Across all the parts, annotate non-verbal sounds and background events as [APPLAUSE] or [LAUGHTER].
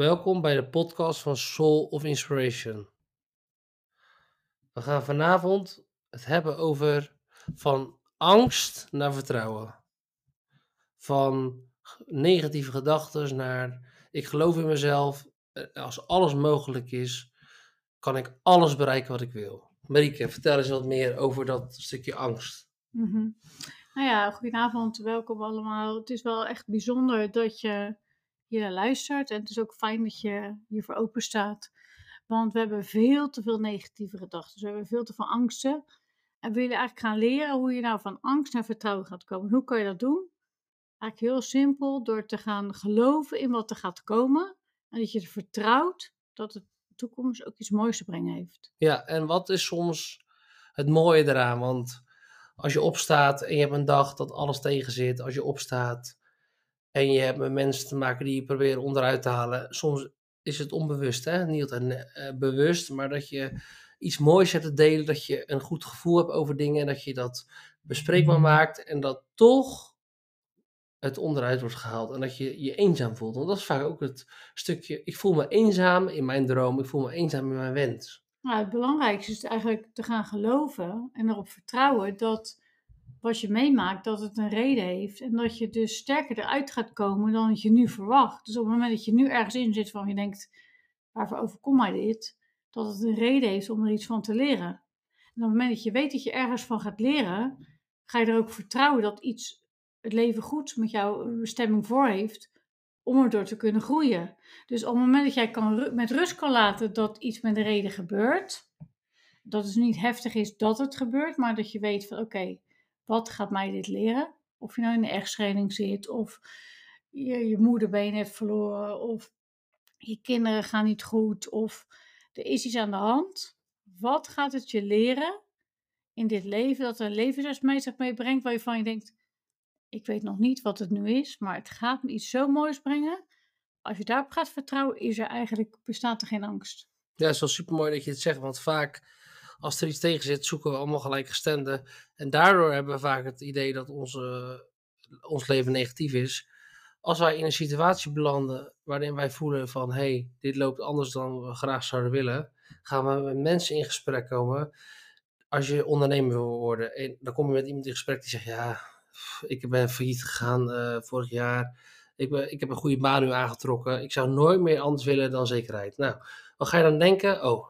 Welkom bij de podcast van Soul of Inspiration. We gaan vanavond het hebben over van angst naar vertrouwen. Van negatieve gedachten naar ik geloof in mezelf. Eh, als alles mogelijk is, kan ik alles bereiken wat ik wil. Marieke, vertel eens wat meer over dat stukje angst. Mhm. Nou ja, goedenavond, welkom allemaal. Het is wel echt bijzonder dat je hier luistert. En het is ook fijn dat je hiervoor open staat. Want we hebben veel te veel negatieve gedachten. we hebben veel te veel angsten. En we willen eigenlijk gaan leren hoe je nou van angst naar vertrouwen gaat komen. Hoe kan je dat doen? Eigenlijk heel simpel, door te gaan geloven in wat er gaat komen. En dat je er vertrouwt dat de toekomst ook iets moois te brengen heeft. Ja, en wat is soms het mooie eraan? Want als je opstaat en je hebt een dag dat alles tegen zit, als je opstaat en je hebt met mensen te maken die je proberen onderuit te halen, soms is het onbewust, hè? niet altijd uh, bewust, maar dat je iets moois hebt te delen, dat je een goed gevoel hebt over dingen en dat je dat bespreekbaar maakt en dat toch het onderuit wordt gehaald en dat je je eenzaam voelt. Want dat is vaak ook het stukje, ik voel me eenzaam in mijn droom, ik voel me eenzaam in mijn wens. Nou, het belangrijkste is eigenlijk te gaan geloven en erop vertrouwen dat wat je meemaakt, dat het een reden heeft. En dat je dus sterker eruit gaat komen dan je nu verwacht. Dus op het moment dat je nu ergens in zit van je denkt, waarvoor overkomt mij dit? Dat het een reden heeft om er iets van te leren. En op het moment dat je weet dat je ergens van gaat leren, ga je er ook vertrouwen dat iets het leven goed met jouw bestemming voor heeft om erdoor te kunnen groeien. Dus op het moment dat jij kan, met rust kan laten dat iets met een reden gebeurt, dat het niet heftig is dat het gebeurt, maar dat je weet van oké, wat gaat mij dit leren? Of je nou in een echtscheiding zit, of je, je moederbeen verloren, of je kinderen gaan niet goed, of er is iets aan de hand. Wat gaat het je leren in dit leven dat een levensles meebrengt waarvan je denkt, ik weet nog niet wat het nu is, maar het gaat me iets zo moois brengen. Als je daarop gaat vertrouwen, is er eigenlijk, bestaat er geen angst. Ja, het is wel super mooi dat je het zegt, want vaak als er iets tegen zit, zoeken we allemaal gelijkgestemden. En daardoor hebben we vaak het idee dat onze, ons leven negatief is. Als wij in een situatie belanden waarin wij voelen van hé, hey, dit loopt anders dan we graag zouden willen, gaan we met mensen in gesprek komen. Als je ondernemer wil worden, en dan kom je met iemand in gesprek die zegt ja, ik ben failliet gegaan uh, vorig jaar. Ik, ben, ik heb een goede baan nu aangetrokken. Ik zou nooit meer anders willen dan zekerheid. Nou, wat ga je dan denken? Oh,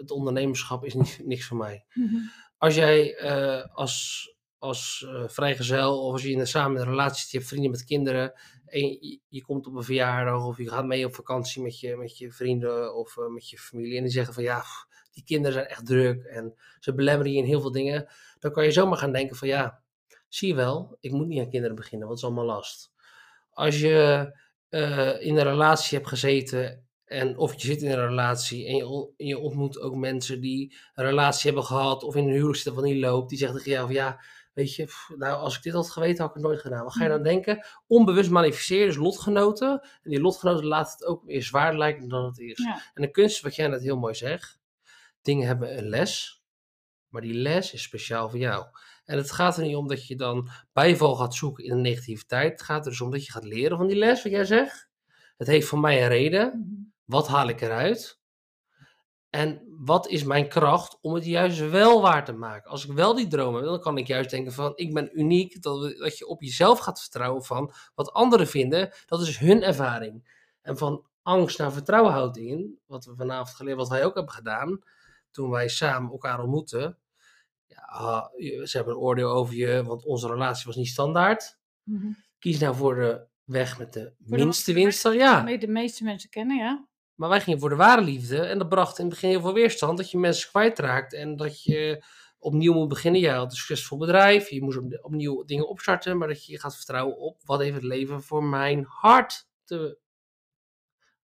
het ondernemerschap is niet, niks voor mij. Mhm. Als jij uh, als, als uh, vrijgezel of als je in een, samen een relatie zit, je hebt vrienden met kinderen en je, je, komt op een verjaardag of je gaat mee op vakantie met je, met je vrienden of uh, met je familie en die zeggen van ja, die kinderen zijn echt druk en ze belemmeren je in heel veel dingen, dan kan je zomaar gaan denken van ja, zie je wel, ik moet niet aan kinderen beginnen, want het is allemaal last. Als je in een relatie hebt gezeten en of je zit in een relatie en je, je, ontmoet ook mensen die een relatie hebben gehad of in een huwelijk zitten van niet loopt, die zeggen tegen jou van ja, weet je, nou als ik dit had geweten had ik het nooit gedaan. Wat ga je dan denken? Onbewust manifesteren, dus lotgenoten. En die lotgenoten laten het ook meer zwaar lijken dan het is. En de kunst, wat jij net heel mooi zegt, dingen hebben een les, maar die les is speciaal voor jou. En het gaat er niet om dat je dan bijval gaat zoeken in de negativiteit. Het gaat er dus om dat je gaat leren van die les, wat jij zegt. Het heeft voor mij een reden. Wat haal ik eruit? En wat is mijn kracht om het juist wel waar te maken? Als ik wel die droom heb, dan kan ik juist denken van ik ben uniek. Dat, dat je op jezelf gaat vertrouwen van wat anderen vinden, dat is hun ervaring. En van angst naar vertrouwen houdt in, wat we vanavond geleerd, wat wij ook hebben gedaan, toen wij samen elkaar ontmoetten. Ja, ze hebben een oordeel over je, want onze relatie was niet standaard. Mhm. Kies nou voor de weg met de minste winst. Ja. De meeste mensen kennen, ja. Maar wij gingen voor de ware liefde. En dat bracht in het begin heel veel weerstand. Dat je mensen kwijtraakt. En dat je opnieuw moet beginnen. Jij had een succesvol bedrijf. Je moest opnieuw dingen opstarten. Maar dat je gaat vertrouwen op wat heeft het leven voor mijn hart te...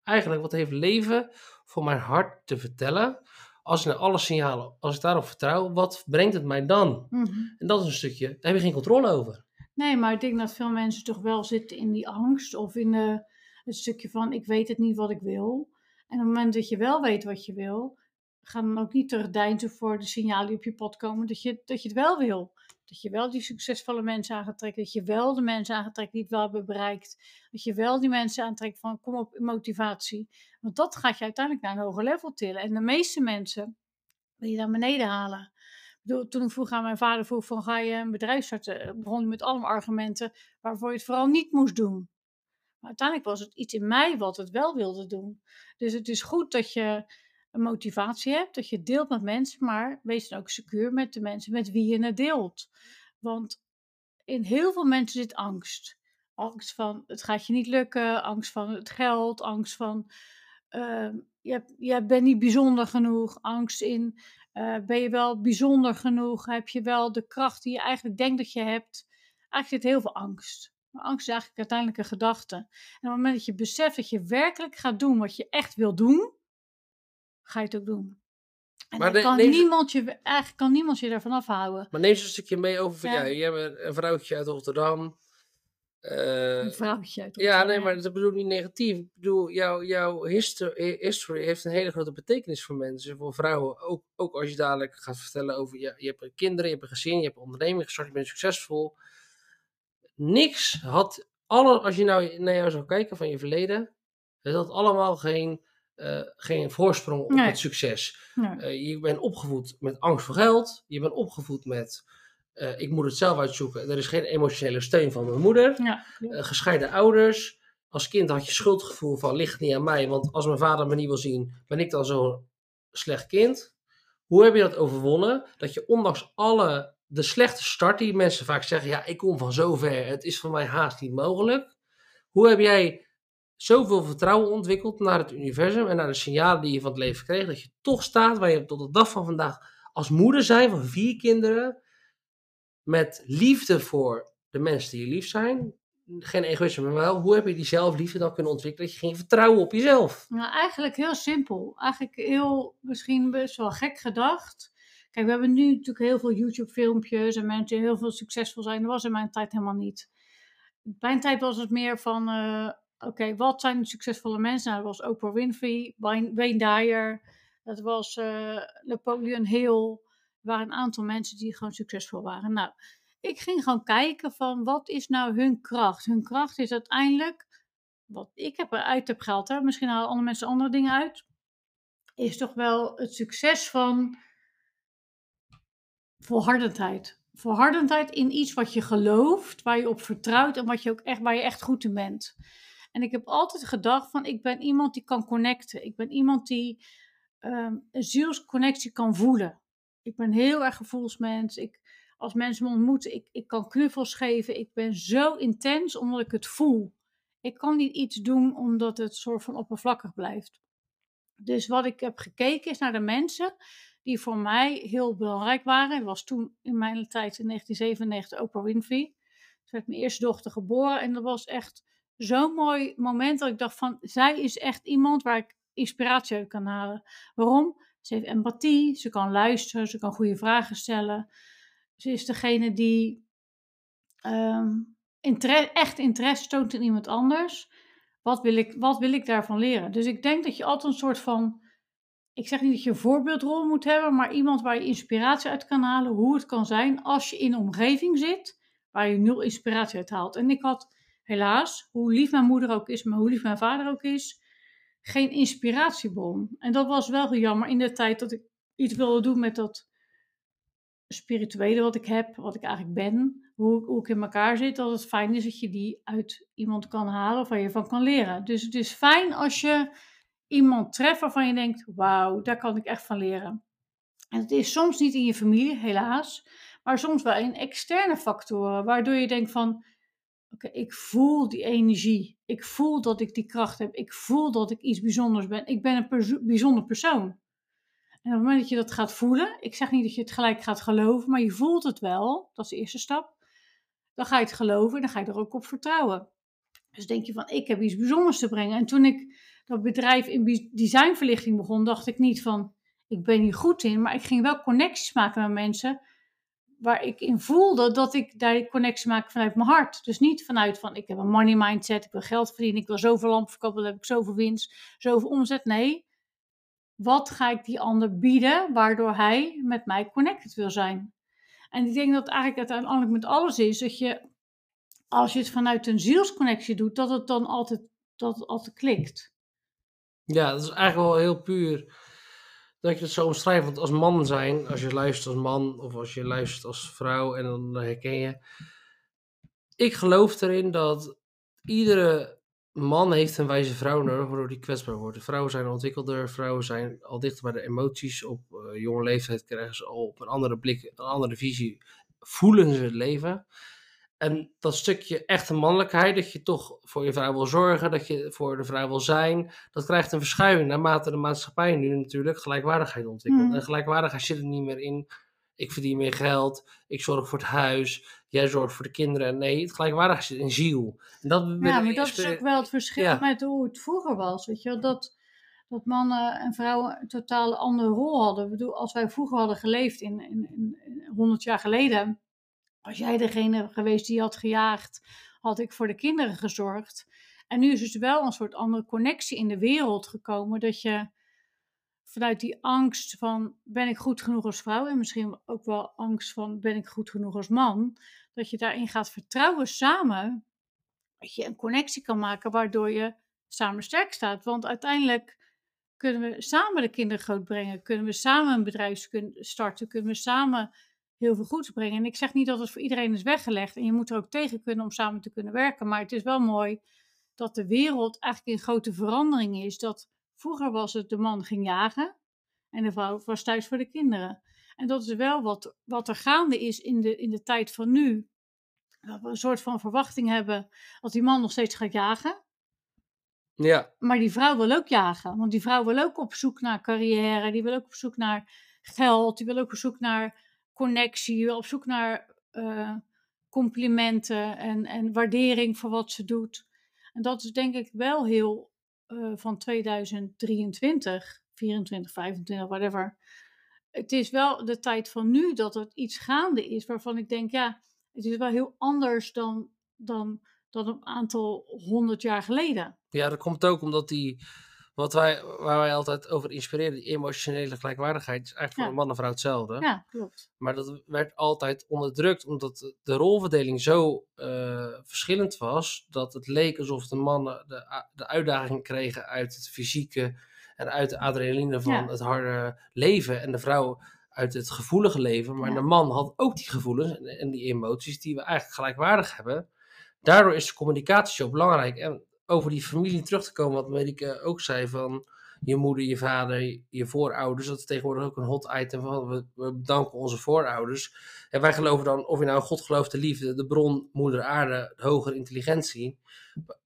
Eigenlijk, wat heeft leven voor mijn hart te vertellen? Als ik naar alle signalen, als ik daarop vertrouw, wat brengt het mij dan? Mhm. En dat is een stukje, daar heb je geen controle over. Nee, maar ik denk dat veel mensen toch wel zitten in die angst. Of in de, het stukje van, ik weet het niet wat ik wil. En op het moment dat je wel weet wat je wil, ga dan ook niet terugdeinzen voor de signalen die op je pad komen dat je, dat je het wel wil. Dat je wel die succesvolle mensen aan gaat trekken. Dat je wel de mensen aangetrekt die het wel hebben bereikt. Dat je wel die mensen aantrekt van kom op motivatie. Want dat gaat je uiteindelijk naar een hoger level tillen. En de meeste mensen wil je naar beneden halen. Toen ik vroeg aan mijn vader vroeg van ga je een bedrijf starten, begon hij met allemaal argumenten waarvoor je het vooral niet moest doen. Maar uiteindelijk was het iets in mij wat het wel wilde doen. Dus het is goed dat je een motivatie hebt, dat je deelt met mensen, maar wees dan ook secuur met de mensen met wie je het deelt. Want in heel veel mensen zit angst. Angst van het gaat je niet lukken, angst van het geld, angst van uh, je, je bent niet bijzonder genoeg, angst in uh, ben je wel bijzonder genoeg, heb je wel de kracht die je eigenlijk denkt dat je hebt. Eigenlijk zit heel veel angst. Maar angst is eigenlijk uiteindelijk een gedachte. En op het moment dat je beseft dat je werkelijk gaat doen wat je echt wil doen, ga je het ook doen. En maar kan niemand je, eigenlijk kan niemand je ervan afhouden. Maar neem eens een stukje mee over van, ja. ja, je hebt een vrouwtje uit Rotterdam. Uh, een vrouwtje uit Rotterdam. Ja, nee, maar dat bedoel ik niet negatief. Ik bedoel, jouw, jouw history, history heeft een hele grote betekenis voor mensen, voor vrouwen. Ook, ook als je dadelijk gaat vertellen over, je, je hebt kinderen, je hebt een gezin, je hebt een onderneming gestart, je bent succesvol. Niks had, alle, als je nou naar jou zou kijken van je verleden, het had allemaal geen uh, geen voorsprong op het succes. Uh, je bent opgevoed met angst voor geld. Je bent opgevoed met uh, ik moet het zelf uitzoeken. Er is geen emotionele steun van mijn moeder. Ja, gescheiden ouders. Als kind had je schuldgevoel van ligt niet aan mij. Want als mijn vader me niet wil zien, ben ik dan zo'n slecht kind. Hoe heb je dat overwonnen? Dat je ondanks alle de slechte start die mensen vaak zeggen, ja, ik kom van zover, het is voor mij haast niet mogelijk. Hoe heb jij zoveel vertrouwen ontwikkeld naar het universum en naar de signalen die je van het leven kreeg, dat je toch staat waar je tot de dag van vandaag als moeder zijn van vier kinderen, met liefde voor de mensen die je lief zijn, geen egoïsme, maar wel, hoe heb je die zelfliefde dan kunnen ontwikkelen, dat je ging vertrouwen op jezelf? Nou, eigenlijk heel simpel. Eigenlijk heel, misschien best wel gek gedacht. We hebben nu natuurlijk heel veel YouTube-filmpjes en mensen die heel veel succesvol zijn. Dat was in mijn tijd helemaal niet. Mijn tijd was het meer van, uh, Oké, wat zijn succesvolle mensen? Nou, dat was Oprah Winfrey, Wayne Dyer, dat was uh, Napoleon Hill. Er waren een aantal mensen die gewoon succesvol waren. Nou, ik ging gewoon kijken van wat is nou hun kracht? Hun kracht is uiteindelijk, wat ik heb eruit heb gehaald, misschien halen andere mensen andere dingen uit, is toch wel het succes van volhardendheid. Volhardendheid in iets wat je gelooft, waar je op vertrouwt en wat je ook echt, waar je echt goed in bent. En ik heb altijd gedacht van, ik ben iemand die kan connecten. Ik ben iemand die um, een zielsconnectie kan voelen. Ik ben heel erg gevoelsmens. Ik, als mensen me ontmoeten, ik, ik kan knuffels geven. Ik ben zo intens omdat ik het voel. Ik kan niet iets doen omdat het soort van oppervlakkig blijft. Dus wat ik heb gekeken is naar de mensen die voor mij heel belangrijk waren. Dat was toen in mijn tijd in 1997 Oprah Winfrey. Ze werd mijn eerste dochter geboren en dat was echt zo'n mooi moment dat ik dacht van, zij is echt iemand waar ik inspiratie uit kan halen. Waarom? Ze heeft empathie, ze kan luisteren, ze kan goede vragen stellen. Ze is degene die um, echt interesse toont in iemand anders. Wat wil, ik, wat wil ik daarvan leren? Dus ik denk dat je altijd een soort van, ik zeg niet dat je een voorbeeldrol moet hebben, maar iemand waar je inspiratie uit kan halen, hoe het kan zijn als je in een omgeving zit waar je nul inspiratie uit haalt. En ik had helaas, hoe lief mijn moeder ook is, maar hoe lief mijn vader ook is, geen inspiratiebron. En dat was wel jammer in de tijd dat ik iets wilde doen met dat spirituele wat ik heb, wat ik eigenlijk ben, hoe, hoe ik in elkaar zit, dat het fijn is dat je die uit iemand kan halen of waar je van kan leren. Dus het is fijn als je iemand treft waarvan je denkt, wauw, daar kan ik echt van leren. En het is soms niet in je familie, helaas, maar soms wel in externe factoren, waardoor je denkt van, Oké, ik voel die energie. Ik voel dat ik die kracht heb. Ik voel dat ik iets bijzonders ben. Ik ben een bijzonder persoon. En op het moment dat je dat gaat voelen, ik zeg niet dat je het gelijk gaat geloven, maar je voelt het wel, dat is de eerste stap. Dan ga je het geloven en dan ga je er ook op vertrouwen. Dus denk je van, ik heb iets bijzonders te brengen. En toen ik dat bedrijf in designverlichting begon, dacht ik niet van, ik ben hier goed in, maar ik ging wel connecties maken met mensen waar ik in voelde dat ik daar die connectie maak vanuit mijn hart. Dus niet vanuit van ik heb een money mindset, ik wil geld verdienen, ik wil zoveel lampen verkopen, dan heb ik zoveel winst, zoveel omzet. Nee, wat ga ik die ander bieden waardoor hij met mij connected wil zijn? En ik denk dat eigenlijk uiteindelijk met alles is dat je, als je het vanuit een zielsconnectie doet, dat het dan altijd, dat het altijd klikt. Ja, dat is eigenlijk wel heel puur dat je het zo omschrijft. Want als man zijn, als je luistert als man of als je luistert als vrouw en dan herken je. Ik geloof erin dat iedere man heeft een wijze vrouw nodig waardoor die kwetsbaar wordt. Vrouwen zijn ontwikkelder, vrouwen zijn al dichter bij de emoties. Op uh, jonge leeftijd krijgen ze al op een andere blik, een andere visie, voelen ze het leven. En dat stukje echte mannelijkheid, dat je toch voor je vrouw wil zorgen, dat je voor de vrouw wil zijn, dat krijgt een verschuiving naarmate de maatschappij nu natuurlijk gelijkwaardigheid ontwikkelt. Mm. En gelijkwaardigheid zit er niet meer in, ik verdien meer geld, ik zorg voor het huis, jij zorgt voor de kinderen. Nee, het gelijkwaardigheid zit in ziel. En dat ja, maar dat is ook wel het verschil Ja. met hoe het vroeger was. Weet je? Dat, dat mannen en vrouwen een totaal andere rol hadden. Ik bedoel, als wij vroeger hadden geleefd, in, in, in, in 100 jaar geleden, was jij degene geweest die had gejaagd, had ik voor de kinderen gezorgd. En nu is dus wel een soort andere connectie in de wereld gekomen, dat je vanuit die angst van ben ik goed genoeg als vrouw en misschien ook wel angst van ben ik goed genoeg als man, dat je daarin gaat vertrouwen samen, dat je een connectie kan maken waardoor je samen sterk staat. Want uiteindelijk kunnen we samen de kinderen grootbrengen, kunnen we samen een bedrijf starten, kunnen we samen heel veel goeds brengen. En ik zeg niet dat het voor iedereen is weggelegd en je moet er ook tegen kunnen om samen te kunnen werken, maar het is wel mooi dat de wereld eigenlijk in grote verandering is. Dat vroeger was het de man ging jagen en de vrouw was thuis voor de kinderen. En dat is wel wat, wat er gaande is in de, in de tijd van nu. Dat we een soort van verwachting hebben dat die man nog steeds gaat jagen. Ja, Maar die vrouw wil ook jagen. Want die vrouw wil ook op zoek naar carrière. Die wil ook op zoek naar geld. Die wil ook op zoek naar connectie. Op zoek naar eh, complimenten en, en waardering voor wat ze doet. En dat is denk ik wel heel eh, van 2023, 24, 25, whatever. Het is wel de tijd van nu dat er iets gaande is waarvan ik denk, ja, het is wel heel anders dan, dan, dan een aantal honderd jaar geleden. ja, dat komt ook omdat die, wat wij, waar wij altijd over inspireren, die emotionele gelijkwaardigheid, is eigenlijk voor een man en vrouw hetzelfde. Ja, klopt. Maar dat werd altijd onderdrukt, omdat de rolverdeling zo eh, verschillend was, dat het leek alsof de mannen de, de uitdaging kregen uit het fysieke en uit de adrenaline van Ja. het harde leven, en de vrouw uit het gevoelige leven. Maar Ja. de man had ook die gevoelens en, en die emoties die we eigenlijk gelijkwaardig hebben. Daardoor is de communicatie zo belangrijk. En over die familie terug te komen, wat Marieke ook zei van je moeder, je vader, je voorouders. Dat is tegenwoordig ook een hot item van we, bedanken onze voorouders. En wij geloven dan, of je nou God gelooft, de liefde, de bron, moeder aarde, de hogere intelligentie.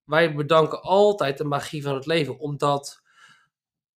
Wij bedanken altijd de magie van het leven, omdat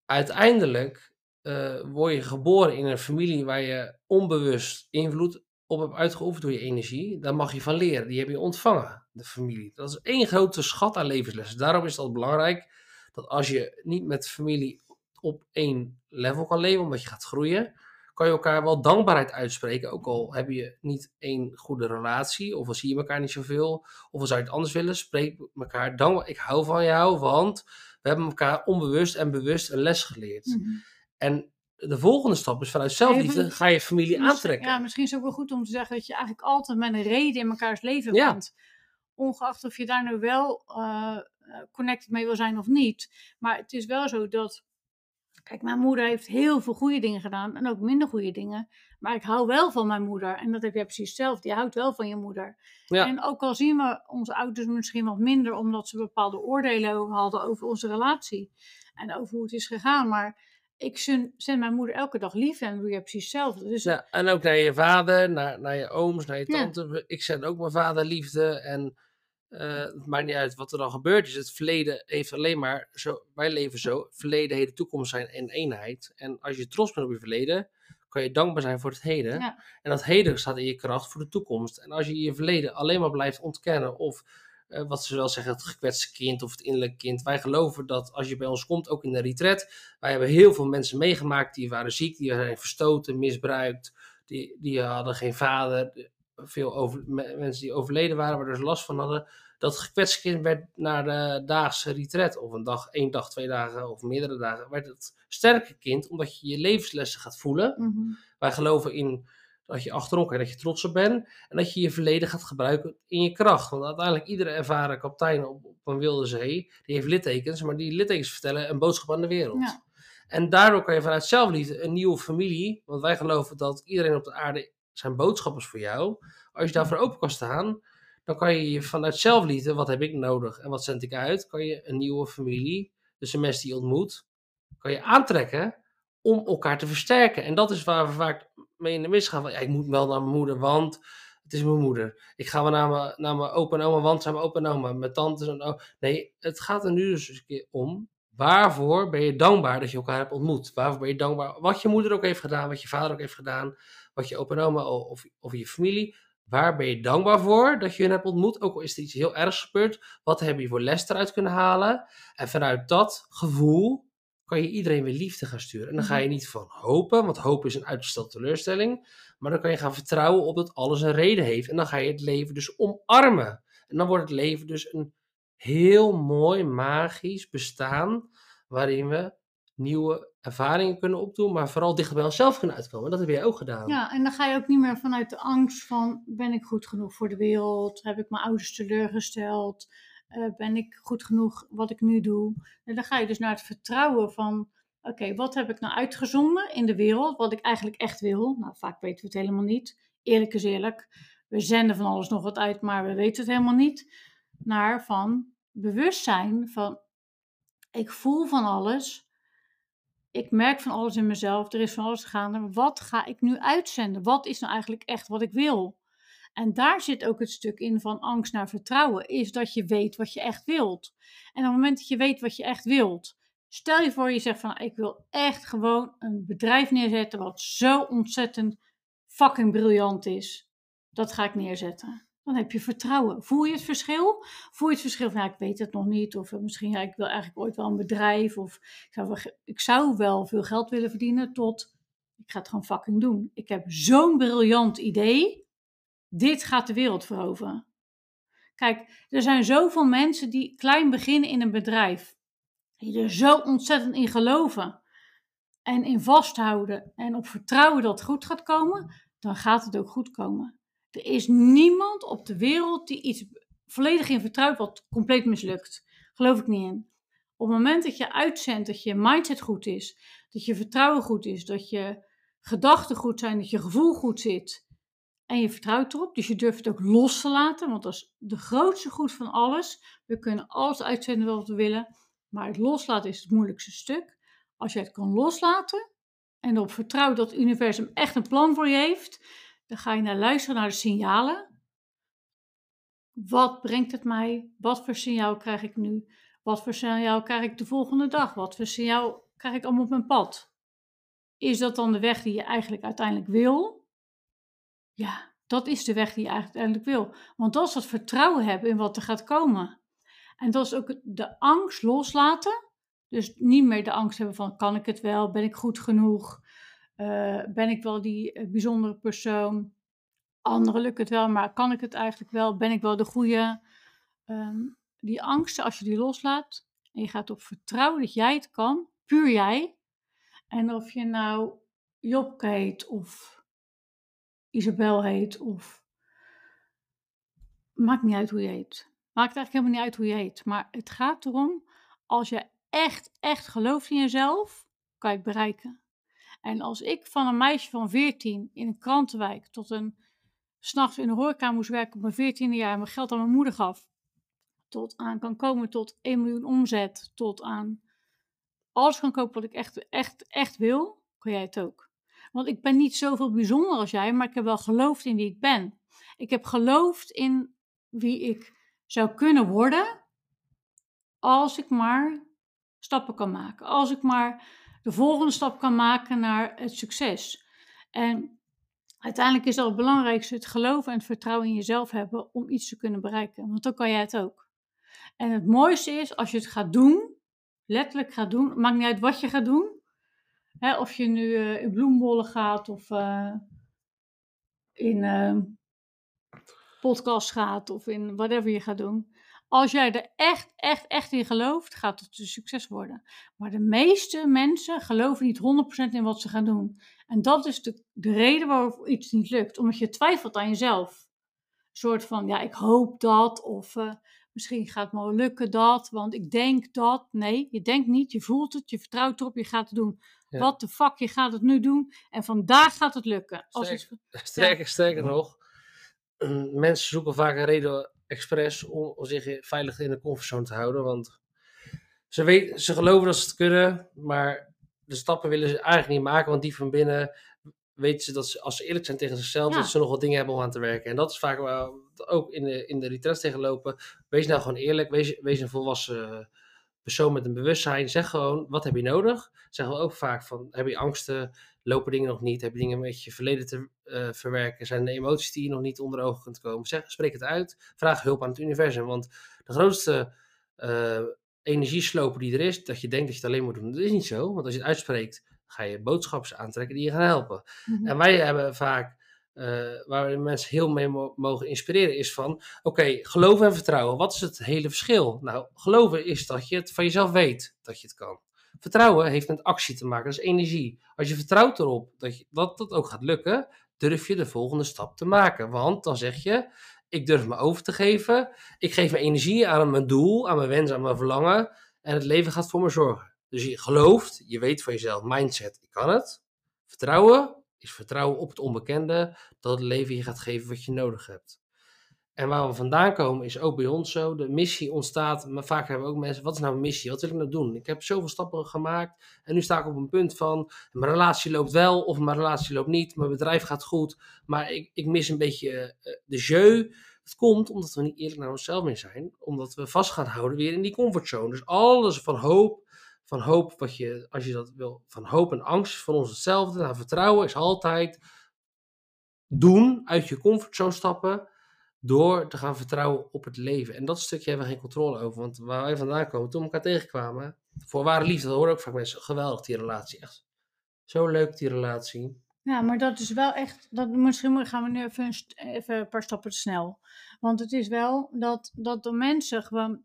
uiteindelijk eh, word je geboren in een familie waar je onbewust invloed op hebt uitgeoefend door je energie. Daar mag je van leren. Die heb je ontvangen, de familie. Dat is één grote schat aan levenslessen. Daarom is het belangrijk dat als je niet met familie op één level kan leven, omdat je gaat groeien, kan je elkaar wel dankbaarheid uitspreken. Ook al heb je niet één goede relatie, of al zie je elkaar niet zoveel, of al zou je het anders willen, spreek elkaar dankbaar. Ik hou van jou, want we hebben elkaar onbewust en bewust een les geleerd. Mhm. En de volgende stap is vanuit zelfliefde Even- ga je familie aantrekken. Ja, misschien is het ook wel goed om te zeggen dat je eigenlijk altijd met een reden in mekaars leven Ja. bent. Ongeacht of je daar nu wel eh, connected mee wil zijn of niet. Maar het is wel zo dat. Kijk, mijn moeder heeft heel veel goede dingen gedaan en ook minder goede dingen. Maar ik hou wel van mijn moeder. En dat heb jij precies hetzelfde. Je houdt wel van je moeder. Ja. En ook al zien we onze ouders misschien wat minder, omdat ze bepaalde oordelen hadden over onze relatie. En over hoe het is gegaan. Maar ik zend, mijn moeder elke dag lief en doe je precies hetzelfde. Dus Ja, en ook naar je vader, naar, naar je ooms, naar je Ja. tante. Ik zend ook mijn vader liefde. En eh, het maakt niet uit wat er dan gebeurd is. Het verleden heeft alleen maar, zo, wij leven zo, verleden, heden, toekomst zijn in eenheid. En als je trots bent op je verleden, kan je dankbaar zijn voor het heden. Ja. En dat heden staat in je kracht voor de toekomst. En als je je verleden alleen maar blijft ontkennen of eh, wat ze wel zeggen, het gekwetste kind of het innerlijke kind. Wij geloven dat als je bij ons komt, ook in de retret, wij hebben heel veel mensen meegemaakt die waren ziek, die zijn verstoten, misbruikt, die, die hadden geen vader, veel over, me- mensen die overleden waren, waar ze last van hadden. Dat gekwetste kind werd naar de daagse retret, of een dag, één dag, twee dagen of meerdere dagen, werd het sterke kind, omdat je je levenslessen gaat voelen. mhm. Wij geloven in dat je achterom kijkt, dat je trots op bent. En dat je je verleden gaat gebruiken in je kracht. Want uiteindelijk, iedere ervaren kapitein op, op een wilde zee, die heeft littekens. Maar die littekens vertellen een boodschap aan de wereld. Ja. En daardoor kan je vanuit zelfliefde een nieuwe familie. Want wij geloven dat iedereen op de aarde zijn boodschap is voor jou. Als je daarvoor open kan staan, dan kan je je vanuit zelfliefde, wat heb ik nodig en wat zend ik uit, kan je een nieuwe familie, dus de mensen die je ontmoet, kan je aantrekken om elkaar te versterken. En dat is waar we vaak in de mis gaan. Van, ja, ik moet wel naar mijn moeder, want het is mijn moeder. Ik ga wel naar mijn, naar mijn opa en oma, want zijn mijn opa en oma. Mijn tantes en oma. Nee, het gaat er nu dus een keer om. Waarvoor ben je dankbaar dat je elkaar hebt ontmoet? Waarvoor ben je dankbaar wat je moeder ook heeft gedaan, wat je vader ook heeft gedaan, wat je opa en oma of, of je familie. Waar ben je dankbaar voor dat je hen hebt ontmoet? Ook al is er iets heel ergs gebeurd. Wat heb je voor les eruit kunnen halen? En vanuit dat gevoel kan je iedereen weer liefde gaan sturen. En dan ga je niet van hopen, want hoop is een uitgestelde teleurstelling. Maar dan kan je gaan vertrouwen op dat alles een reden heeft. En dan ga je het leven dus omarmen. En dan wordt het leven dus een heel mooi, magisch bestaan. Waarin we nieuwe ervaringen kunnen opdoen, maar vooral dichter bij onszelf kunnen uitkomen. Dat heb jij ook gedaan. Ja, en dan ga je ook niet meer vanuit de angst van, ben ik goed genoeg voor de wereld? Heb ik mijn ouders teleurgesteld? Uh, ben ik goed genoeg wat ik nu doe? En dan ga je dus naar het vertrouwen van, oké, wat heb ik nou uitgezonden in de wereld? Wat ik eigenlijk echt wil? Nou, vaak weten we het helemaal niet. Eerlijk is eerlijk. We zenden van alles nog wat uit, maar we weten het helemaal niet. Naar van bewustzijn van, ik voel van alles ik merk van alles in mezelf, er is van alles gaande. Wat ga ik nu uitzenden? Wat is nou eigenlijk echt wat ik wil? En daar zit ook het stuk in van angst naar vertrouwen, is dat je weet wat je echt wilt. En op het moment dat je weet wat je echt wilt, stel je voor je zegt van ik wil echt gewoon een bedrijf neerzetten wat zo ontzettend fucking briljant is. Dat ga ik neerzetten dan heb je vertrouwen. Voel je het verschil? Voel je het verschil van, ik weet het nog niet. Of eh, misschien, ja, ik wil eigenlijk ooit wel een bedrijf. Of ik zou, ik zou wel veel geld willen verdienen tot, ik ga het gewoon fucking doen. Ik heb zo'n briljant idee. Dit gaat de wereld veroveren. Kijk, er zijn zoveel mensen die klein beginnen in een bedrijf. Die er zo ontzettend in geloven. En in vasthouden. En op vertrouwen dat het goed gaat komen. Dan gaat het ook goed komen. Er is niemand op de wereld die iets volledig in vertrouwt wat compleet mislukt. Geloof ik niet in. Op het moment dat je uitzendt dat je mindset goed is, dat je vertrouwen goed is, dat je gedachten goed zijn, dat je gevoel goed zit en je vertrouwt erop, dus je durft het ook los te laten, want dat is de grootste goed van alles. We kunnen alles uitzenden wat we willen, maar het loslaten is het moeilijkste stuk. Als je het kan loslaten en erop vertrouwt dat het universum echt een plan voor je heeft, dan ga je naar luisteren naar de signalen. Wat brengt het mij? Wat voor signaal krijg ik nu? Wat voor signaal krijg ik de volgende dag? Wat voor signaal krijg ik allemaal op mijn pad? Is dat dan de weg die je eigenlijk uiteindelijk wil? Ja, dat is de weg die je uiteindelijk wil. Want dat is het vertrouwen hebben in wat er gaat komen. En dat is ook de angst loslaten. Dus niet meer de angst hebben van kan ik het wel? Ben ik goed genoeg? Uh, ben ik wel die uh, bijzondere persoon? Anderen lukt het wel, maar kan ik het eigenlijk wel? Ben ik wel de goede? Um, die angsten, als je die loslaat en je gaat op vertrouwen dat jij het kan, puur jij. En of je nou Job heet of Isabel heet of maakt niet uit hoe je heet. Maakt eigenlijk helemaal niet uit hoe je heet. Maar het gaat erom, als je echt, echt gelooft in jezelf, kan je het bereiken. En als ik van een meisje van 14 in een krantenwijk tot een s'nachts in de horeca moest werken op mijn 14e jaar en mijn geld aan mijn moeder gaf, tot aan kan komen tot 1 miljoen omzet, tot aan alles kan kopen wat ik echt, echt, echt wil, kan jij het ook. Want ik ben niet zoveel bijzonder als jij, maar ik heb wel geloofd in wie ik ben. Ik heb geloofd in wie ik zou kunnen worden als ik maar stappen kan maken. Als ik maar de volgende stap kan maken naar het succes. En uiteindelijk is dat het belangrijkste het geloven en het vertrouwen in jezelf hebben om iets te kunnen bereiken. Want dan kan jij het ook. En het mooiste is als je het gaat doen, letterlijk gaat doen, maakt niet uit wat je gaat doen. Hè, of je nu uh, in bloembollen gaat of uh, in uh, podcast gaat of in whatever je gaat doen. Als jij er echt, echt, echt in gelooft, gaat het een succes worden. Maar de meeste mensen geloven niet 100% in wat ze gaan doen. En dat is de, de reden waarom iets niet lukt. Omdat je twijfelt aan jezelf. Een soort van, ja, ik hoop dat. Of uh, misschien gaat het me lukken dat. Want ik denk dat. Nee, je denkt niet. Je voelt het. Je vertrouwt erop. Je gaat het doen. Ja. Wat de fuck, je gaat het nu doen. En vandaag gaat het lukken. Als het, [LAUGHS] Sterker, sterker nog. [CLEARS THROAT] Mensen zoeken vaak een reden expres om, om zich veilig in de comfortzone te houden. Want ze, weten, ze geloven dat ze het kunnen, maar de stappen willen ze eigenlijk niet maken. Want die van binnen weten ze dat ze, als ze eerlijk zijn tegen zichzelf, Ja. dat ze nog wat dingen hebben om aan te werken. En dat is vaak waar we ook in de, in de retreats tegenlopen. Wees nou gewoon eerlijk, wees, wees een volwassen persoon met een bewustzijn. Zeg gewoon, wat heb je nodig? Zeggen we ook vaak van, heb je angsten? Lopen dingen nog niet? Heb je dingen met je verleden te eh, verwerken? Zijn er emoties die je nog niet onder ogen kunt komen? Zeg, spreek het uit. Vraag hulp aan het universum. Want de grootste eh, energiesloper die er is, dat je denkt dat je het alleen moet doen, dat is niet zo. Want als je het uitspreekt, ga je boodschappen aantrekken die je gaan helpen. Mhm. En wij hebben vaak, eh, waar we mensen heel mee mo- mogen inspireren, is van: oké, geloven en vertrouwen. Wat is het hele verschil? Nou, geloven is dat je het van jezelf weet dat je het kan. Vertrouwen heeft met actie te maken, dat is energie. Als je vertrouwt erop dat je, dat, dat ook gaat lukken, durf je de volgende stap te maken. Want dan zeg je: ik durf me over te geven. Ik geef mijn energie aan mijn doel, aan mijn wens, aan mijn verlangen. En het leven gaat voor me zorgen. Dus je gelooft, je weet van jezelf, mindset, ik kan het. Vertrouwen is vertrouwen op het onbekende, dat het leven je gaat geven wat je nodig hebt. En waar we vandaan komen is ook bij ons zo. De missie ontstaat, maar vaak hebben we ook mensen, wat is nou een missie? Wat wil ik nou doen? Ik heb zoveel stappen gemaakt en nu sta ik op een punt van, mijn relatie loopt wel of mijn relatie loopt niet. Mijn bedrijf gaat goed, maar ik, ik mis een beetje eh, de jeu. Het komt omdat we niet eerlijk naar onszelf meer zijn. Omdat we vast gaan houden weer in die comfortzone. Dus alles van hoop, van hoop wat je, als je dat wil, van hoop en angst van ons hetzelfde. Nou, vertrouwen is altijd doen, uit je comfortzone stappen, door te gaan vertrouwen op het leven. En dat stukje hebben we geen controle over. Want waar wij vandaan komen, toen we elkaar tegenkwamen, voor ware liefde, dat horen ook vaak mensen, geweldig die relatie. Echt zo leuk die relatie. Ja, maar dat is wel echt. Dat, misschien gaan we nu even een, even een paar stappen te snel. Want het is wel dat, dat de mensen gewoon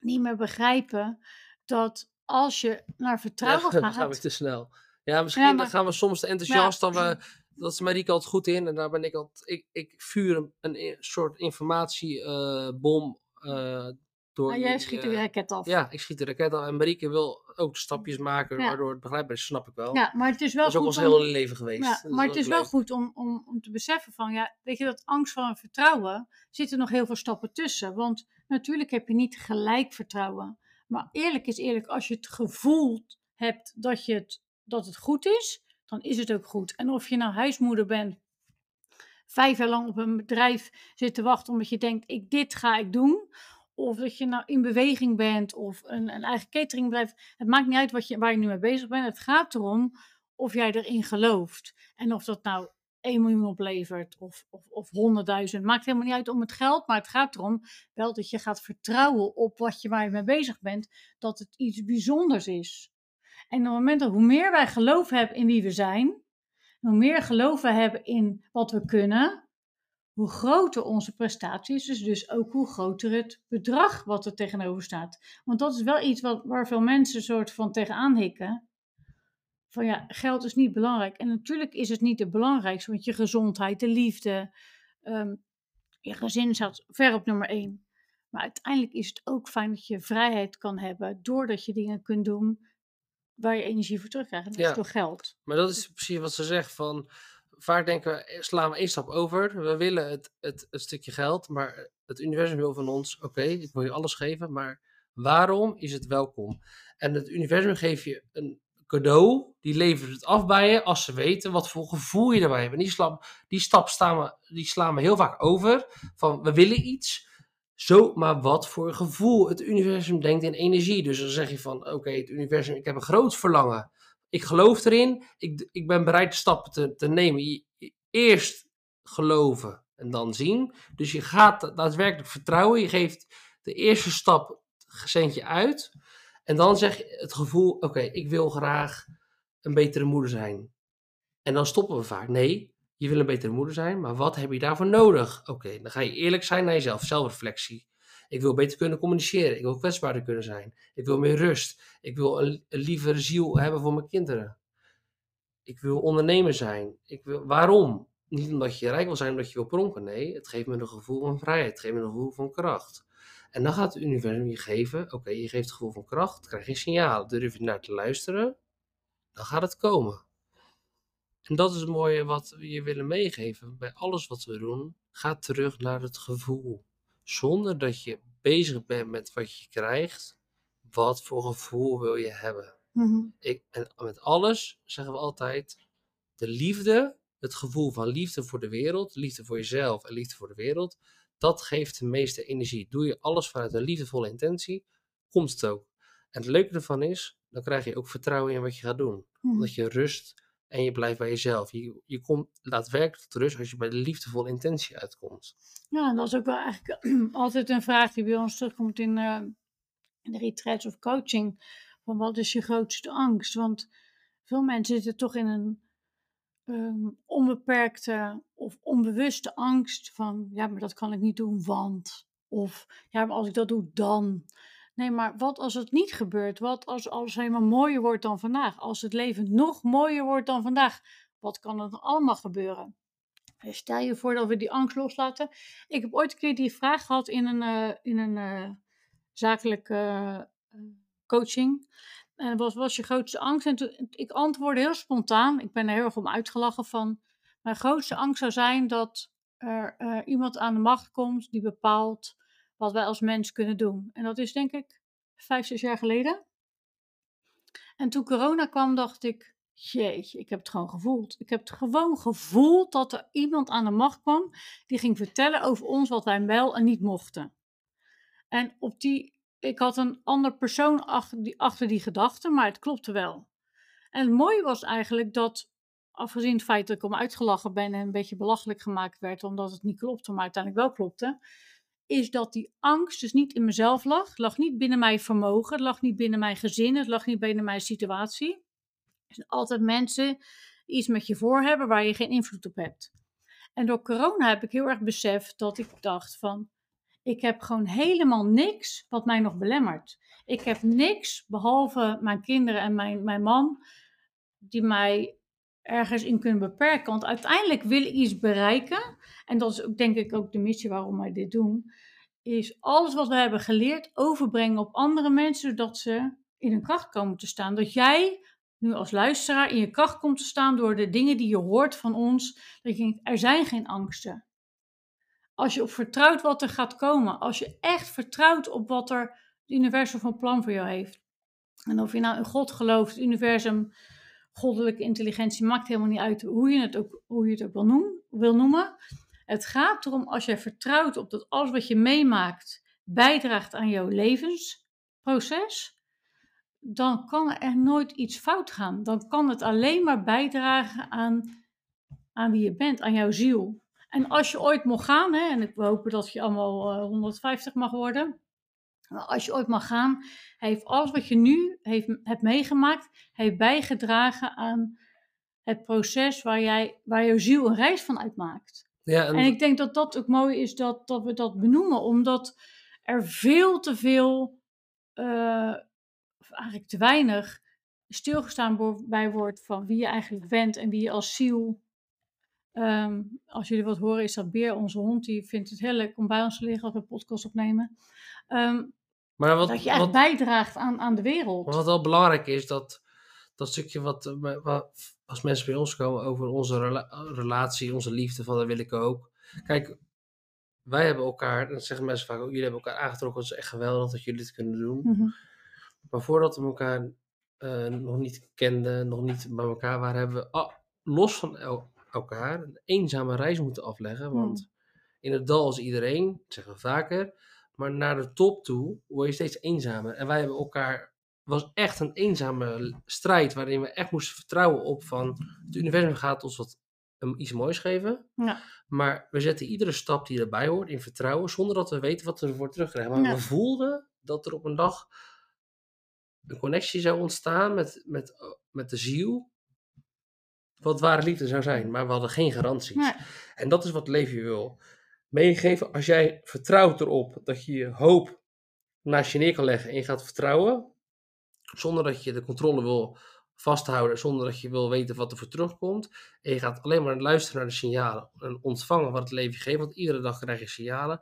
niet meer begrijpen dat als je naar vertrouwen [LAUGHS] Ja, gaat. gaan we te snel. Ja, misschien Ja, maar- dan gaan we soms te enthousiast. Dan [CLEARS THROAT] we, dat is Marieke altijd goed in. En daar ben ik altijd... Ik, ik vuur een, een soort informatiebom eh door... Maar jij die, schiet eh, de raket af. Ja, ik schiet de raket al. En Marieke wil ook stapjes maken, waardoor het begrijpbaar is. Snap ik wel. Ja, maar het is wel dat is ook goed ons om- hele leven geweest. Ja, maar het is wel leuk. goed om, om, om te beseffen van, ja, weet je, dat angst voor een vertrouwen, zitten nog heel veel stappen tussen. Want natuurlijk heb je niet gelijk vertrouwen. Maar eerlijk is eerlijk, als je het gevoel hebt dat, je het, dat het goed is, dan is het ook goed. En of je nou huismoeder bent, vijf jaar lang op een bedrijf zit te wachten omdat je denkt, ik, dit ga ik doen. Of dat je nou in beweging bent of een, een eigen cateringbedrijf. Het maakt niet uit wat je, waar je nu mee bezig bent. Het gaat erom of jij erin gelooft. En of dat nou 1 miljoen oplevert of, of, of 100.000. Maakt helemaal niet uit om het geld. Maar het gaat erom wel dat je gaat vertrouwen op wat je, waar je mee bezig bent. Dat het iets bijzonders is. En op het moment dat hoe meer wij geloof hebben in wie we zijn. Hoe meer geloof we hebben in wat we kunnen. Hoe groter onze prestatie is, dus, dus ook hoe groter het bedrag wat er tegenover staat. Want dat is wel iets wat, waar veel mensen soort van tegenaan hikken van ja, geld is niet belangrijk. En natuurlijk is het niet het belangrijkste, want je gezondheid, de liefde, ehm, je gezin staat ver op nummer één. Maar uiteindelijk is het ook fijn dat je vrijheid kan hebben, doordat je dingen kunt doen waar je energie voor terugkrijgt. En dat Ja. is door geld. Maar dat is precies wat ze zegt. Van, vaak denken we, eh, slaan we één stap over. We willen het, het, het stukje geld, maar het universum wil van ons, oké, ik wil je alles geven, maar waarom is het welkom? En het universum geeft je een cadeau, die levert het af bij je als ze weten wat voor gevoel je erbij hebt. En die, stap, die stap die slaan we heel vaak over, van we willen iets, zo, maar wat voor gevoel? Het universum denkt in energie. Dus dan zeg je van, oké, het universum, ik heb een groot verlangen. Ik geloof erin. Ik, ik ben bereid de stappen te, te nemen. Eerst geloven en dan zien. Dus je gaat daadwerkelijk vertrouwen. Je geeft de eerste stap centje uit. En dan zeg je het gevoel, oké, ik wil graag een betere moeder zijn. En dan stoppen we vaak. Nee, je wil een betere moeder zijn, maar wat heb je daarvoor nodig? Oké, dan ga je eerlijk zijn naar jezelf, zelfreflectie. Ik wil beter kunnen communiceren. Ik wil kwetsbaarder kunnen zijn. Ik wil meer rust. Ik wil een, een lievere ziel hebben voor mijn kinderen. Ik wil ondernemer zijn. Ik wil, waarom? Niet omdat je rijk wil zijn, omdat je wil pronken. Nee, het geeft me een gevoel van vrijheid. Het geeft me een gevoel van kracht. En dan gaat het universum je geven, oké, je geeft het gevoel van kracht, krijg je signaal, durf je naar te luisteren, dan gaat het komen. En dat is het mooie wat we je willen meegeven. Bij alles wat we doen, ga terug naar het gevoel. Zonder dat je bezig bent met wat je krijgt, wat voor gevoel wil je hebben. Mhm. Ik, en met alles zeggen we altijd, de liefde, het gevoel van liefde voor de wereld, liefde voor jezelf en liefde voor de wereld, dat geeft de meeste energie. Doe je alles vanuit een liefdevolle intentie, komt het ook. En het leuke ervan is, dan krijg je ook vertrouwen in wat je gaat doen. Mhm. Omdat je rust en je blijft bij jezelf. Je, je komt daadwerkelijk tot rust als je bij de liefdevolle intentie uitkomt. Ja, en dat is ook wel eigenlijk [CLEARS THROAT] altijd een vraag die bij ons terugkomt in, eh, in de retreats of coaching. Van wat is je grootste angst? Want veel mensen zitten toch in een ehm, onbeperkte of onbewuste angst van, ja, maar dat kan ik niet doen, want. Of, ja, maar als ik dat doe, dan. Nee, maar wat als het niet gebeurt? Wat als alles helemaal mooier wordt dan vandaag? Als het leven nog mooier wordt dan vandaag? Wat kan er allemaal gebeuren? Dus Stel je voor dat we die angst loslaten. Ik heb ooit een keer die vraag gehad in een, eh, in een eh, zakelijke eh, coaching. En wat was je grootste angst? En toen, ik antwoordde heel spontaan. Ik ben er heel erg om uitgelachen van. Mijn grootste angst zou zijn dat er eh, iemand aan de macht komt die bepaalt wat wij als mens kunnen doen. En dat is denk ik vijf, zes jaar geleden. En toen corona kwam, dacht ik, jeetje, ik heb het gewoon gevoeld. Ik heb het gewoon gevoeld dat er iemand aan de macht kwam die ging vertellen over ons wat wij wel en niet mochten. En op die, ik had een ander persoon achter die, achter die gedachte, maar het klopte wel. En het mooie was eigenlijk dat, afgezien het feit dat ik om uitgelachen ben en een beetje belachelijk gemaakt werd, omdat het niet klopte, maar uiteindelijk wel klopte, is dat die angst dus niet in mezelf lag. Het lag niet binnen mijn vermogen, het lag niet binnen mijn gezin, het lag niet binnen mijn situatie. Er zijn altijd mensen die iets met je voor hebben waar je geen invloed op hebt. En door corona heb ik heel erg beseft dat ik dacht van, ik heb gewoon helemaal niks wat mij nog belemmert. Ik heb niks, behalve mijn kinderen en mijn, mijn man, die mij ergens in kunnen beperken. Want uiteindelijk wil ik iets bereiken. En dat is ook denk ik ook de missie waarom wij dit doen. Is alles wat we hebben geleerd overbrengen op andere mensen, zodat ze in hun kracht komen te staan. Dat jij nu als luisteraar in je kracht komt te staan door de dingen die je hoort van ons. Dat je er zijn geen angsten. Als je op vertrouwt wat er gaat komen. Als je echt vertrouwt op wat er het universum van plan voor jou heeft. En of je nou in God gelooft, het universum, goddelijke intelligentie, maakt helemaal niet uit hoe je het ook, hoe je het ook wil, noemen, wil noemen. Het gaat erom als jij vertrouwt op dat alles wat je meemaakt bijdraagt aan jouw levensproces, dan kan er nooit iets fout gaan. Dan kan het alleen maar bijdragen aan, aan wie je bent, aan jouw ziel. En als je ooit mag gaan, hè, en ik hoop dat je allemaal eh, 150 mag worden, als je ooit mag gaan, heeft alles wat je nu heeft, hebt meegemaakt, heeft bijgedragen aan het proces waar, jij, waar jouw ziel een reis van uitmaakt. Ja, en, En ik denk dat dat ook mooi is dat, dat we dat benoemen, omdat er veel te veel, eh, of eigenlijk te weinig, stilgestaan bij wordt van wie je eigenlijk bent en wie je als ziel. Ehm, als jullie wat horen, is dat Beer, onze hond, die vindt het heel leuk om bij ons te liggen als we podcast opnemen. Ehm, maar wat, dat je echt wat, bijdraagt aan, aan de wereld. Wat wel belangrijk is, dat, dat stukje wat, eh, wat als mensen bij ons komen over onze rela- relatie, onze liefde, van dat wil ik ook. Kijk, wij hebben elkaar, en dat zeggen mensen vaak ook, jullie hebben elkaar aangetrokken, dat is echt geweldig dat jullie dit kunnen doen. Mhm. Maar voordat we elkaar eh, nog niet kenden, nog niet bij elkaar waren, hebben we ah, los van el- elkaar een eenzame reis moeten afleggen. Want in het dal is iedereen, dat zeggen we vaker. Maar naar de top toe word je steeds eenzamer. En wij hebben elkaar. Het was echt een eenzame strijd waarin we echt moesten vertrouwen op van het universum gaat ons wat iets moois geven. Ja. Maar we zetten iedere stap die erbij hoort in vertrouwen, zonder dat we weten wat we ervoor terugkrijgen. Maar Ja. we voelden dat er op een dag een connectie zou ontstaan met, met, met de ziel. Wat ware liefde zou zijn, maar we hadden geen garanties. Nee. En dat is wat leven wil. meegeven. Als jij vertrouwt erop dat je je hoop naast je neer kan leggen en je gaat vertrouwen, zonder dat je de controle wil vasthouden, zonder dat je wil weten wat er voor terugkomt. En je gaat alleen maar luisteren naar de signalen en ontvangen wat het leven je geeft, want iedere dag krijg je signalen.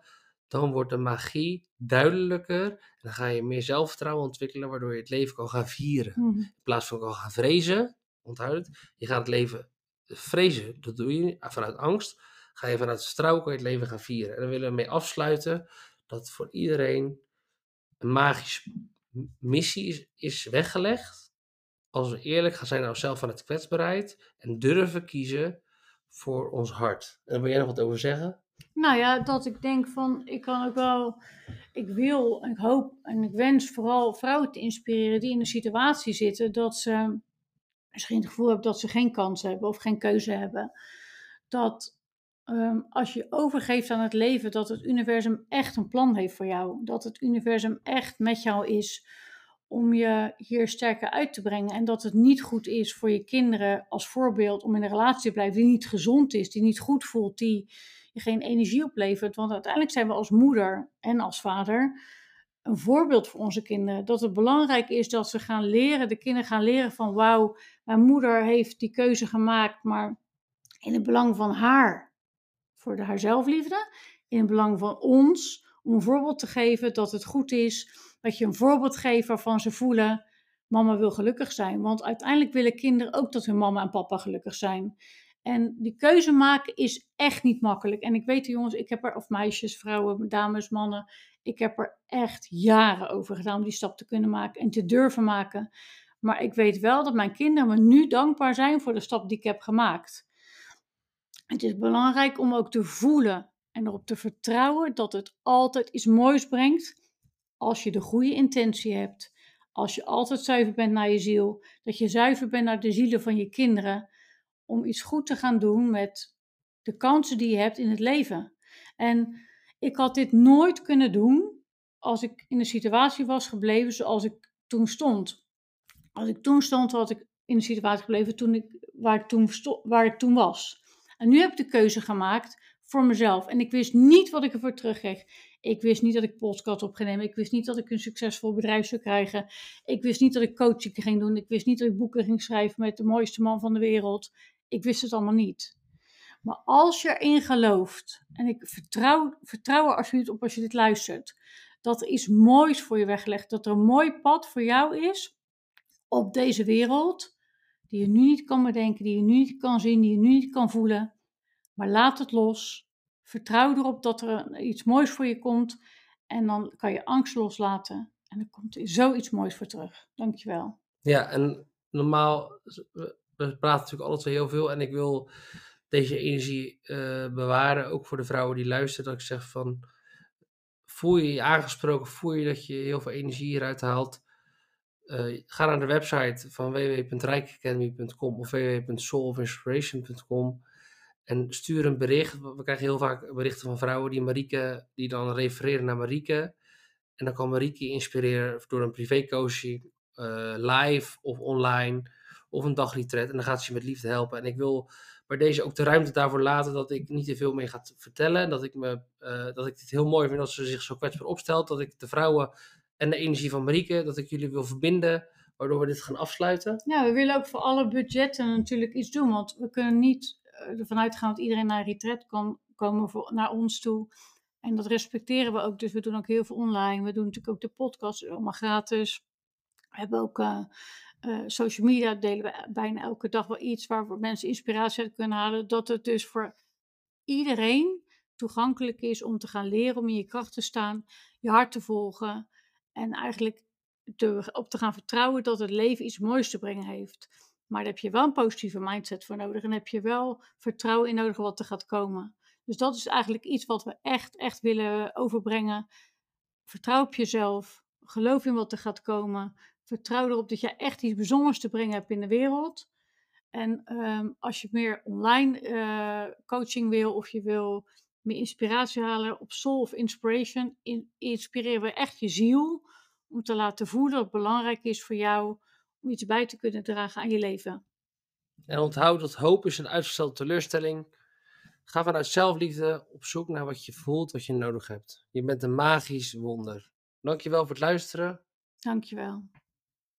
Dan wordt de magie duidelijker en dan ga je meer zelfvertrouwen ontwikkelen, waardoor je het leven kan gaan vieren. Mhm. In plaats van kan gaan vrezen, onthoud het, je gaat het leven vrezen, dat doe je vanuit angst. Ga je vanuit vertrouwen het leven gaan vieren. En dan willen we mee afsluiten dat voor iedereen een magische missie is, is weggelegd. Als we eerlijk gaan zijn naar onszelf vanuit kwetsbaarheid en durven kiezen voor ons hart. En wil jij nog wat over zeggen? Nou ja, dat ik denk van, ik kan ook wel, ik wil, en ik hoop en ik wens vooral vrouwen te inspireren die in een situatie zitten dat ze misschien het gevoel hebben dat ze geen kans hebben of geen keuze hebben. Dat ehm, als je overgeeft aan het leven, dat het universum echt een plan heeft voor jou. Dat het universum echt met jou is om je hier sterker uit te brengen. En dat het niet goed is voor je kinderen als voorbeeld om in een relatie te blijven die niet gezond is, die niet goed voelt, die je geen energie oplevert. Want uiteindelijk zijn we als moeder en als vader een voorbeeld voor onze kinderen. Dat het belangrijk is dat ze gaan leren, de kinderen gaan leren van wauw, mijn moeder heeft die keuze gemaakt, maar in het belang van haar, voor de haar zelfliefde, in het belang van ons, om een voorbeeld te geven dat het goed is, dat je een voorbeeld geeft waarvan ze voelen, mama wil gelukkig zijn. Want uiteindelijk willen kinderen ook dat hun mama en papa gelukkig zijn. En die keuze maken is echt niet makkelijk. En ik weet, jongens, ik heb er, of meisjes, vrouwen, dames, mannen, ik heb er echt jaren over gedaan om die stap te kunnen maken en te durven maken. Maar ik weet wel dat mijn kinderen me nu dankbaar zijn voor de stap die ik heb gemaakt. Het is belangrijk om ook te voelen en erop te vertrouwen dat het altijd iets moois brengt als je de goede intentie hebt. Als je altijd zuiver bent naar je ziel, dat je zuiver bent naar de zielen van je kinderen, om iets goed te gaan doen met de kansen die je hebt in het leven. En ik had dit nooit kunnen doen als ik in de situatie was gebleven zoals ik toen stond. Als ik toen stond, had ik in de situatie gebleven toen ik, waar, ik toen, waar ik toen was. En nu heb ik de keuze gemaakt voor mezelf. En ik wist niet wat ik ervoor terugkreeg. Ik wist niet dat ik podcast op ging nemen. Ik wist niet dat ik een succesvol bedrijf zou krijgen. Ik wist niet dat ik coaching ging doen. Ik wist niet dat ik boeken ging schrijven met de mooiste man van de wereld. Ik wist het allemaal niet. Maar als je erin gelooft, en ik vertrouw, vertrouw er alsjeblieft op als je dit luistert, dat er iets moois voor je weggelegd, dat er een mooi pad voor jou is op deze wereld, die je nu niet kan bedenken, die je nu niet kan zien, die je nu niet kan voelen. Maar laat het los. Vertrouw erop dat er iets moois voor je komt. En dan kan je angst loslaten. En dan komt zoiets moois voor terug. Dankjewel. Ja, en normaal, we praten natuurlijk altijd heel veel. En ik wil deze energie uh, bewaren, ook voor de vrouwen die luisteren. Dat ik zeg van, voel je je aangesproken, voel je dat je heel veel energie hieruit haalt. Uh, ga naar de website van www.rijkacademy.com of www.soulofinspiration.com en stuur een bericht. We krijgen heel vaak berichten van vrouwen die Marieke, die dan refereren naar Marieke. En dan kan Marieke inspireren door een privécoaching, uh, live of online, of een dagretreat. En dan gaat ze je met liefde helpen. En ik wil bij deze ook de ruimte daarvoor laten dat ik niet te veel mee ga vertellen. Dat ik, me, uh, dat ik het heel mooi vind dat ze zich zo kwetsbaar opstelt. Dat ik de vrouwen en de energie van Marieke, dat ik jullie wil verbinden waardoor we dit gaan afsluiten. Ja, we willen ook voor alle budgetten natuurlijk iets doen, want we kunnen niet ervan uitgaan dat iedereen naar een retreat kan komen voor, naar ons toe. En dat respecteren we ook, dus we doen ook heel veel online. We doen natuurlijk ook de podcast, allemaal gratis. We hebben ook uh, uh, social media, delen we bijna elke dag wel iets waar mensen inspiratie uit kunnen halen. Dat het dus voor iedereen toegankelijk is om te gaan leren, om in je kracht te staan, je hart te volgen. En eigenlijk te, op te gaan vertrouwen dat het leven iets moois te brengen heeft. Maar daar heb je wel een positieve mindset voor nodig. En heb je wel vertrouwen in nodig wat er gaat komen. Dus dat is eigenlijk iets wat we echt, echt willen overbrengen. Vertrouw op jezelf. Geloof in wat er gaat komen. Vertrouw erop dat je echt iets bijzonders te brengen hebt in de wereld. En um, als je meer online uh, coaching wil of je wil meer inspiratie halen op Soul of Inspiration, in, inspireren we echt je ziel om te laten voelen dat het belangrijk is voor jou om iets bij te kunnen dragen aan je leven. En onthoud dat hoop is een uitgestelde teleurstelling. Ga vanuit zelfliefde op zoek naar wat je voelt, wat je nodig hebt. Je bent een magisch wonder. Dankjewel voor het luisteren. Dankjewel.